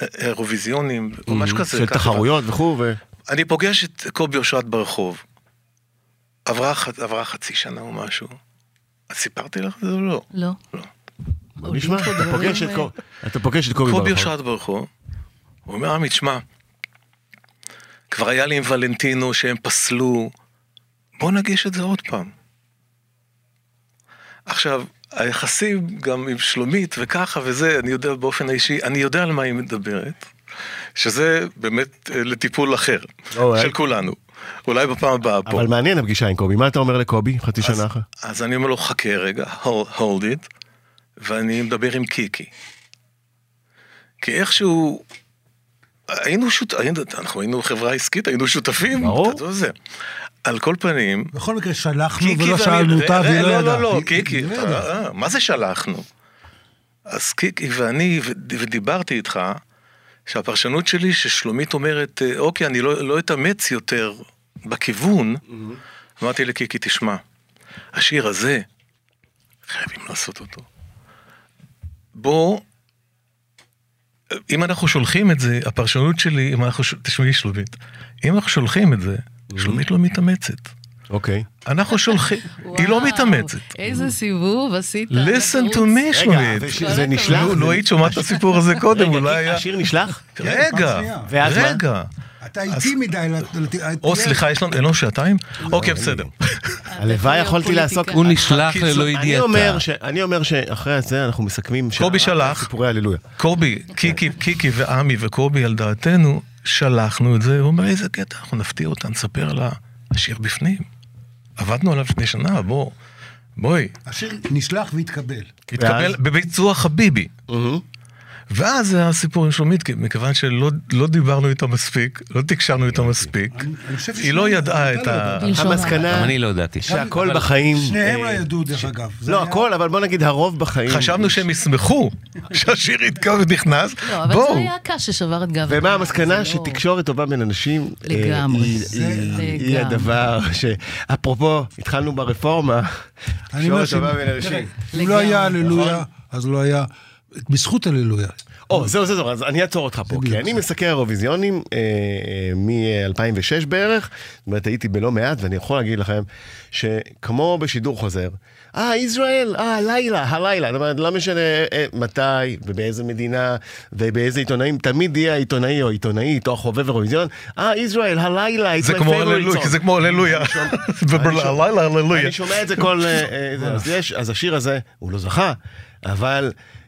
האירוויזיונים, או משהו כזה. של. תחרויות וכו', ו... אני פוגש את קובי אושרת ברחוב. עברה, עברה חצי שנה או משהו. אז סיפרתי לך את זה או לא? לא. בוא נשמע, אתה פוגש את קובי- אתה פוגש את קובי קובי ברחוב. ברחוב. הוא אומר, עמית, שמע, כבר היה לי עם ולנטינו שהם פסלו, בוא נגיש את זה עוד פעם. עכשיו, היחסים גם עם שלומית וככה וזה, אני יודע באופן אישי, אני יודע על מה היא מדברת, שזה באמת אה, לטיפול אחר. של כולנו. אולי בפעם הבאה פה. אבל מעניין הפגישה עם קובי, מה אתה אומר לקובי חצי אז- שנה אחרי? אז אני אומר לו, חכה רגע, hold, hold it, ואני מדבר עם קיקי. כי איכשהו, היינו שותפים, אנחנו היינו חברה עסקית, היינו שותפים. ברור. זה. על כל פנים, בכל מקרה שלחנו קיקי ולא ואני- שאלנו אותה והיא לא לא, ידעה. לא, לא, קיקי, לא ידעה. אתה- אה, מה זה שלחנו? אז קיקי ואני, ודיברתי איתך, שהפרשנות שלי ששלומית אומרת, אה, אוקיי, אני לא לא אתאמץ יותר בכיוון, אמרתי לקיקי, תשמע, השיר הזה, חייבים לעשות אותו. בוא, אם אנחנו שולחים את זה, הפרשנות שלי, אם אנחנו, תשמעי שלומית, אם אנחנו שולחים את זה, שלומית לא מתאמצת. אוקיי. אנחנו שולחים, היא לא מתאמצת. איזה סיבוב עשית. listen to me, רגע, שלומית. וש- זה נשלח? לו- לו היית שומעת את הסיפור הזה קודם, אולי היה... השיר נשלח? רגע? רגע. אתה איטי מדי. או סליחה, יש לנו אין לנו שעתיים? אוקיי, בסדר. הלוואי יכולתי לעשות... הוא נשלח ללא אני ידיעתה. אומר ש- אני אומר שאחרי זה אנחנו מסכמים... קובי שלח. סיפורי הללויה. קובי, קיקי, קיקי ועמי וקובי על דעתנו, שלחנו את זה, הוא אומר איזה קטע, אנחנו נפתיע אותה, נספר לה, השיר בפנים. עבדנו עליו לפני שנה, בוא, בואי. השיר נשלח והתקבל. התקבל בביצוע חביבי. ואז זה הסיפור עם שלומית, כי מכיוון שלא לא דיברנו איתה מספיק, לא תקשרנו איתה מספיק, היא לא ידעה את לא ה... בלשון גם המסקנה אני לא ידעתי. שהכל בחיים... שניהם לא אה, ידעו, דרך אגב. לא הכל, אבל בוא נגיד הרוב בחיים. חשבנו שהם ישמחו שהשיר יתקע ונכנס, לא, אבל בואו. זה היה הקש ששבר את גב. ומה המסקנה? לא- שתקשורת טובה בין אנשים... אה, לגמרי. היא-. הדבר ש... אפרופו, התחלנו ברפורמה, תקשורת טובה בין אנשים. אם לא היה. הללויה, אז לא היה... בזכות הללויה. או, זהו, זהו, אז אני אעצור אותך פה, כי אני מסקר אירוויזיונים מ-2006 בערך, זאת אומרת, הייתי בלא מעט, ואני יכול להגיד לכם שכמו בשידור חוזר, אה, ישראל, אה, הלילה, הלילה, זאת אומרת, לא משנה אה, מתי ובאיזה מדינה ובאיזה עיתונאים, תמיד יהיה העיתונאי או העיתונאית או החובב אירוויזיון, אה, ישראל, הלילה, זה כמו הללויה, song." זה כמו הללויה. הלילה הללויה. אני שומע את זה כל... אה, אה, אז השיר הזה, הוא לא זכה, אבל אה, אה,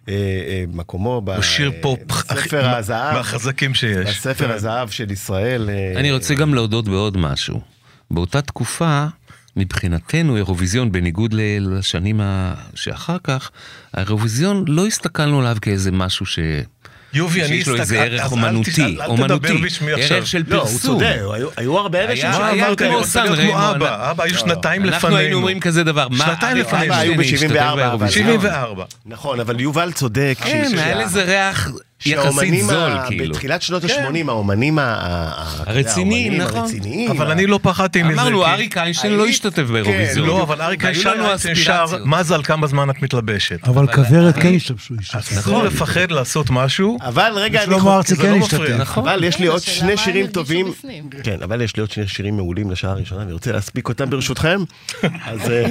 מקומו ב- הוא שיר פופ בספר הזהב, מהחזקים שיש. בספר כן. הזהב של ישראל. אה, אני רוצה גם להודות בעוד משהו. באותה תקופה, מבחינתנו אירוויזיון, בניגוד לשנים שאחר כך, האירוויזיון לא הסתכלנו עליו כאיזה משהו ש... יובי, אני שיש לו איזה ערך אומנותי, אומנותי. ערך של לא, הוא פרסום. צודק, היו- הרבה אלה היה- ש... היה כמו רוצה סן להיות כמו רמו, אבא, אבא היו שנתיים לפנינו. אנחנו היינו אומרים כזה דבר, מה שנתיים אריק לפנינו. אבא היו איינשטיין השתתף ב-74, אבל- באירוויזיון? 74. נכון, אבל יובל צודק. כן, היה לזה ריח יחסית שהאומנים זול, ה- כאילו. בתחילת שנות ה-80, האומנים הרציניים, נכון. הרציניים, אבל ה- אני לא פחדתי מזה. אמרנו, כי- אריק איינשטיין לא השתתף באירוויזיון. לא, אבל אריק איינשטיין שר, אספירציות. מזל כמה זמן את מתלבשת. אבל כוורת כן השתמשו. אסור לפחד לעשות משהו. אבל רגע, אני שלמה חו- ארצי זה כן לא השתתף. מפריע. נכון. אבל יש לי עוד שני מה שירים טובים. כן, אבל יש לי עוד שני שירים מעולים לשעה הראשונה, אני רוצה להספיק אותם ברשותכם. אז אה,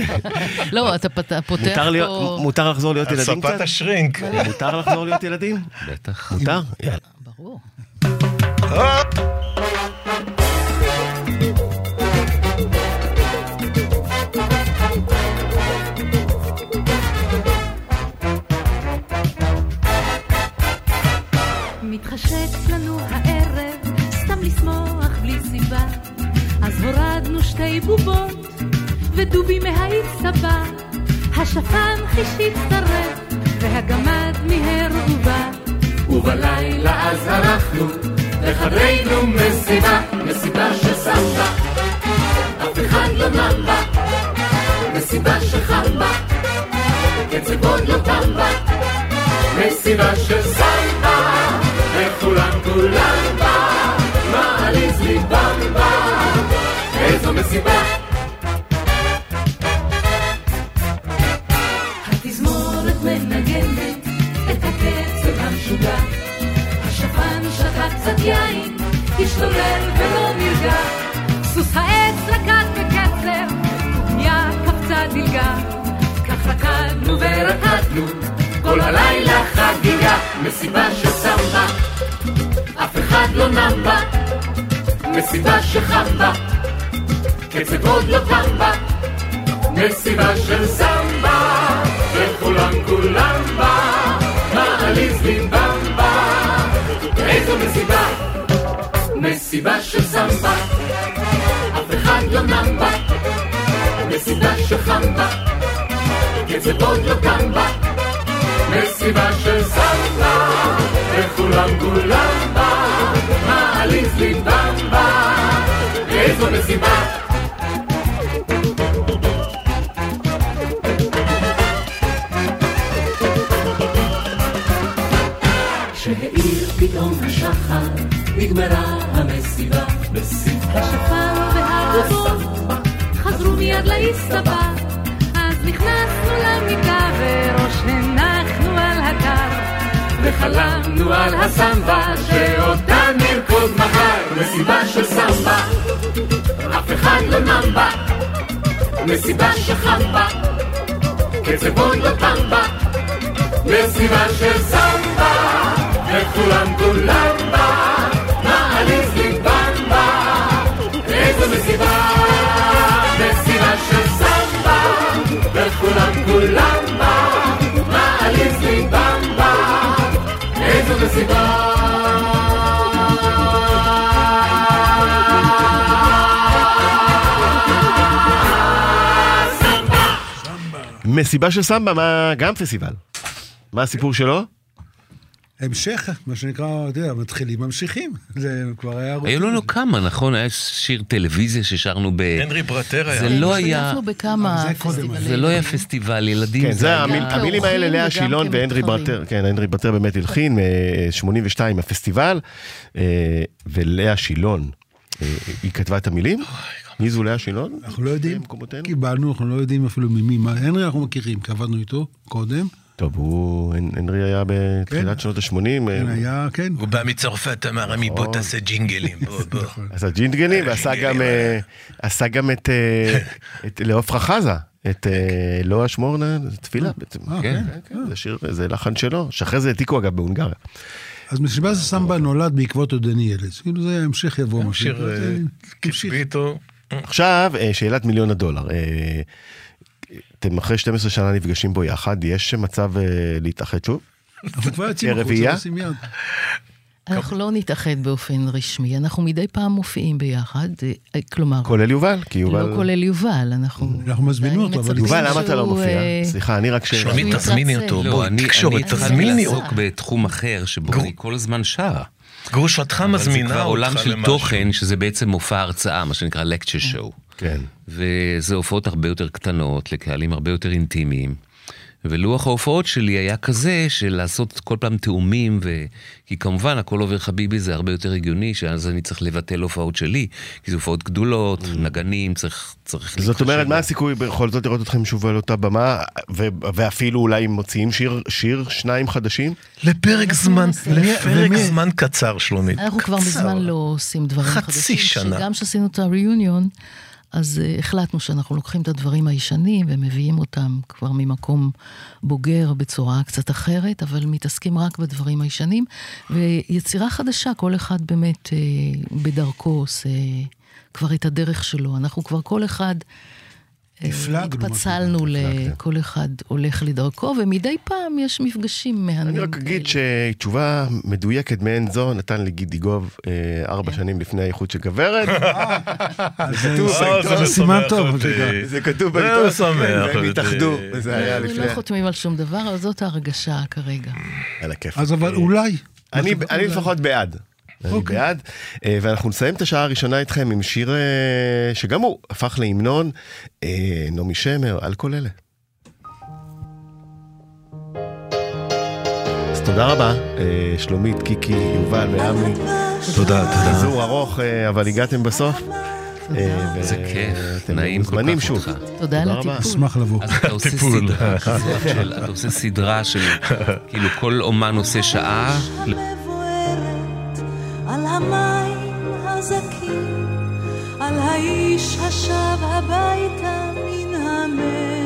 לא, אתה פותח פה... מותר לחזור להיות על ילדים קצת? השרינק. מותר לחזור להיות ילדים? בטח. מותר? יאללה. ברור. מתחשק לנו הערב, סתם לשמוח בלי סיבה. אז הורדנו שתי בובות, ודובי מהעיר סבא. השפן חישית צרב, והגמד מיהר ובא. ובלילה אז הלכנו לחדרנו מסיבה, מסיבה של סמבה, אף אחד לא בה, מסיבה שחם בה, קצב עוד לא תם בה, מסיבה של סמבה, וכולם כולם בה, מעליז ליבם בה, איזו מסיבה. קצת יין, השתולל ולא נרגע. סוס העץ רקד בקצב, קודמיה קפצה דילגה. כך רקדנו ורקדנו, כל הלילה חגיגה, מסיבה של סמבה, אף אחד לא נם בה, מסיבה שחם בה, קצב עוד לא תם בה, מסיבה של סמבה, וכולם כולם בה, מעליז ליבם איזו מסיבה, מסיבה של סמבה, אף אחד לא נם בה, מסיבה שחם בה, קצב עוד לא תם בה, מסיבה של סמבה, וכולם כולם בה, מעליז ליבם בה, איזו מסיבה. נגמרה המסיבה. השפן והבובות חזרו מיד להסתבא. אז נכנסנו למיטה וראש הנחנו על הקר. וחלמנו על הסמבה, שאותה נרקוד מחר. מסיבה של סמבה, אף אחד לא נם בה. מסיבה שחם בה, קצב עוד לא תם בה. מסיבה של סמבה, וכולם כולם בה. איזו מסיבה. מסיבה של סמבה, וכולם כולם בה. מעליז ליבם בה, איזו מסיבה. מסיבה של סמבה, מה, גם פסטיבל. מה הסיפור שלו? המשך, מה שנקרא, אתה יודע, מתחילים, ממשיכים. זה כבר היה... היו לנו כמה, נכון? היה שיר טלוויזיה ששרנו ב... הנרי ברטר היה. זה לא היה... זה לא היה פסטיבל ילדים. כן, זה המילים האלה, לאה שילון והנרי. ברטר, כן, הנרי ברטר באמת הלחין, מ-82 הפסטיבל, אה, ולאה שילון, אה, היא כתבה את המילים? מי זו לאה שילון? אנחנו לא יודעים? קיבלנו, אנחנו לא יודעים אפילו ממי, מה, הנרי אנחנו מכירים, כי עבדנו איתו קודם, טוב, הוא, הנרי היה בתחילת שנות ה-80. כן, היה, כן. הוא בא מצרפת, אמר, עמי, בוא תעשה ג'ינגלים, בוא, בוא. עשה ג'ינגלים, ועשה גם, אה, עשה גם את, אה, את לעופרה חזה, את אה, לא אשמור תפילה בעצם. אה, כן. כן. כן, זה שיר, זה לחן שלו, שאחרי זה העתיקו אגב בהונגריה. אז מסיבה זה סמבה נולד בעקבות עודני ילד. כאילו זה המשך יבוא. אה, איתו. עכשיו, אה, שאלת מיליון הדולר. אה, אתם אחרי 12 שנה נפגשים בו יחד, יש מצב אה, להתאחד שוב? אנחנו כבר יוצאים החוצה, יד. אנחנו לא נתאחד באופן רשמי, אנחנו מדי פעם מופיעים ביחד, אה, כלומר, כולל יובל? כי יובל... לא כולל יובל, אנחנו... אנחנו מזמינים אותו, אבל... יובל, למה אתה לא שהוא, מופיע? אה, סליחה, אני רק. שהוא שלומית, תזמיני. אותו, לא, בואי, אני תקשורת, אני התחלתי תזמיני לעסוק אותו. בתחום אחר, שבו אני כל הזמן שר. גרושתך אבל זה מזמינה כבר אותך עולם של למשהו. תוכן, שזה בעצם מופע הרצאה, מה שנקרא lecture show. כן. וזה הופעות הרבה יותר קטנות, לקהלים הרבה יותר אינטימיים. ולוח ההופעות שלי היה כזה של לעשות כל פעם תאומים, ו... כי כמובן הכל עובר חביבי זה הרבה יותר הגיוני, שאז אני צריך לבטל הופעות שלי, כי זה הופעות גדולות, נגנים, צריך, צריך Mm. זאת אומרת, מה הסיכוי בכל זאת לראות אתכם שוב על אותה במה, ו- ואפילו אולי מוציאים שיר, שיר שניים חדשים? לפרק זמן, נעשה. לפרק ומי- זמן קצר, שלומית. אנחנו כבר קצר. מזמן לא עושים דברים חצי חדשים. שנה. שגם כשעשינו את הריוניון, אז uh, החלטנו שאנחנו לוקחים את הדברים הישנים ומביאים אותם כבר ממקום בוגר בצורה קצת אחרת, אבל מתעסקים רק בדברים הישנים. ויצירה חדשה, כל אחד באמת uh, בדרכו עושה כבר את הדרך שלו. אנחנו כבר כל אחד... אה, הפלגנו, התפצלנו, לכל אחד הולך לדרכו, ומדי פעם יש מפגשים מהנים. אני רק אגיד. שתשובה מדויקת מעין זו נתן לי גידי גוב אה, ארבע שנים לפני האיחוד של גברת. זה כתוב אה, בעיתון. זה סימן טוב. זה זה כתוב זה בעיתון, משמח והם אותי. התאחדו, וזה היה אנחנו לפני, לא חותמים על שום דבר, אבל זאת ההרגשה כרגע. על הכיף. אז אבל אולי. אני. לפחות בעד. אני אוקיי. בעד, אה, ואנחנו נסיים את השעה הראשונה איתכם עם שיר אה, שגם הוא הפך להמנון, אה, נעמי שמר, על כל אלה. אז תודה רבה, שלומית, קיקי, יובל ועמי. תודה, תודה. חיזור ארוך, אבל הגעתם בסוף. אה, ו- זה כיף, נעים כל כך. אותך. תודה על רבה. הטיפול. אשמח לבוא. אז אתה עושה טיפול. סדרה כזאת של, אתה עושה סדרה של, כאילו כל אומן עושה שעה, על המים הזכים, על האיש השב הביתה מן המרחקים,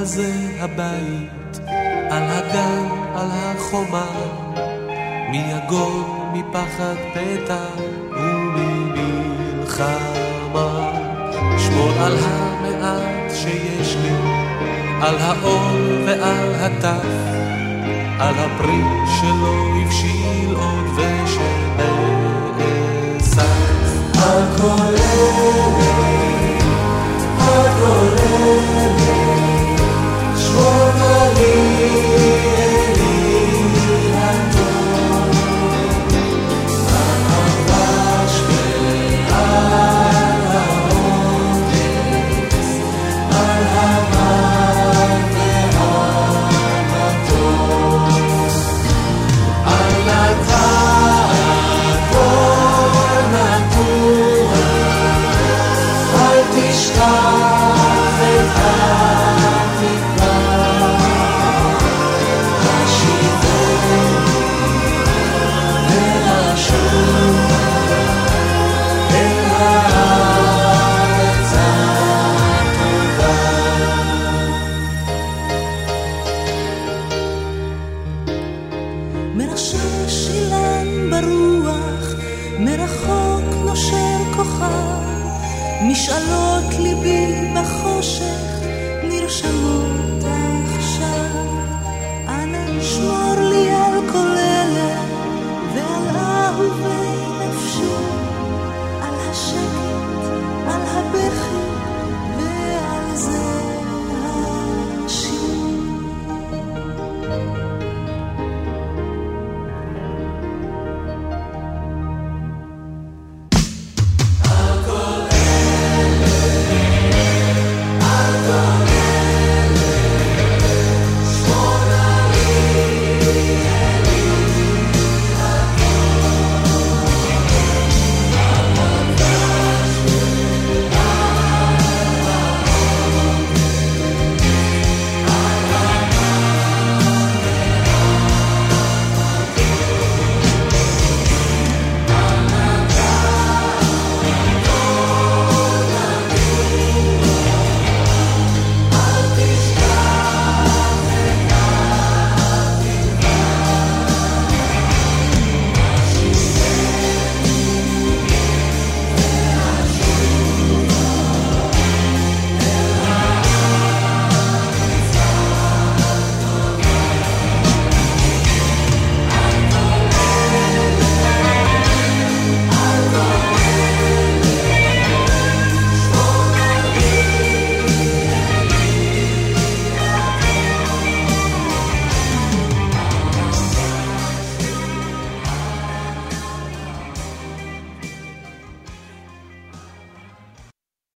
על זה הבית, על הגן, על החומה, מי יגון מפחד פתע וממלחמה. שמור על המעט שיש לי, על האור ועל הטף, על הפרי שלא הבשיל עוד ושנאסף. על כל אלה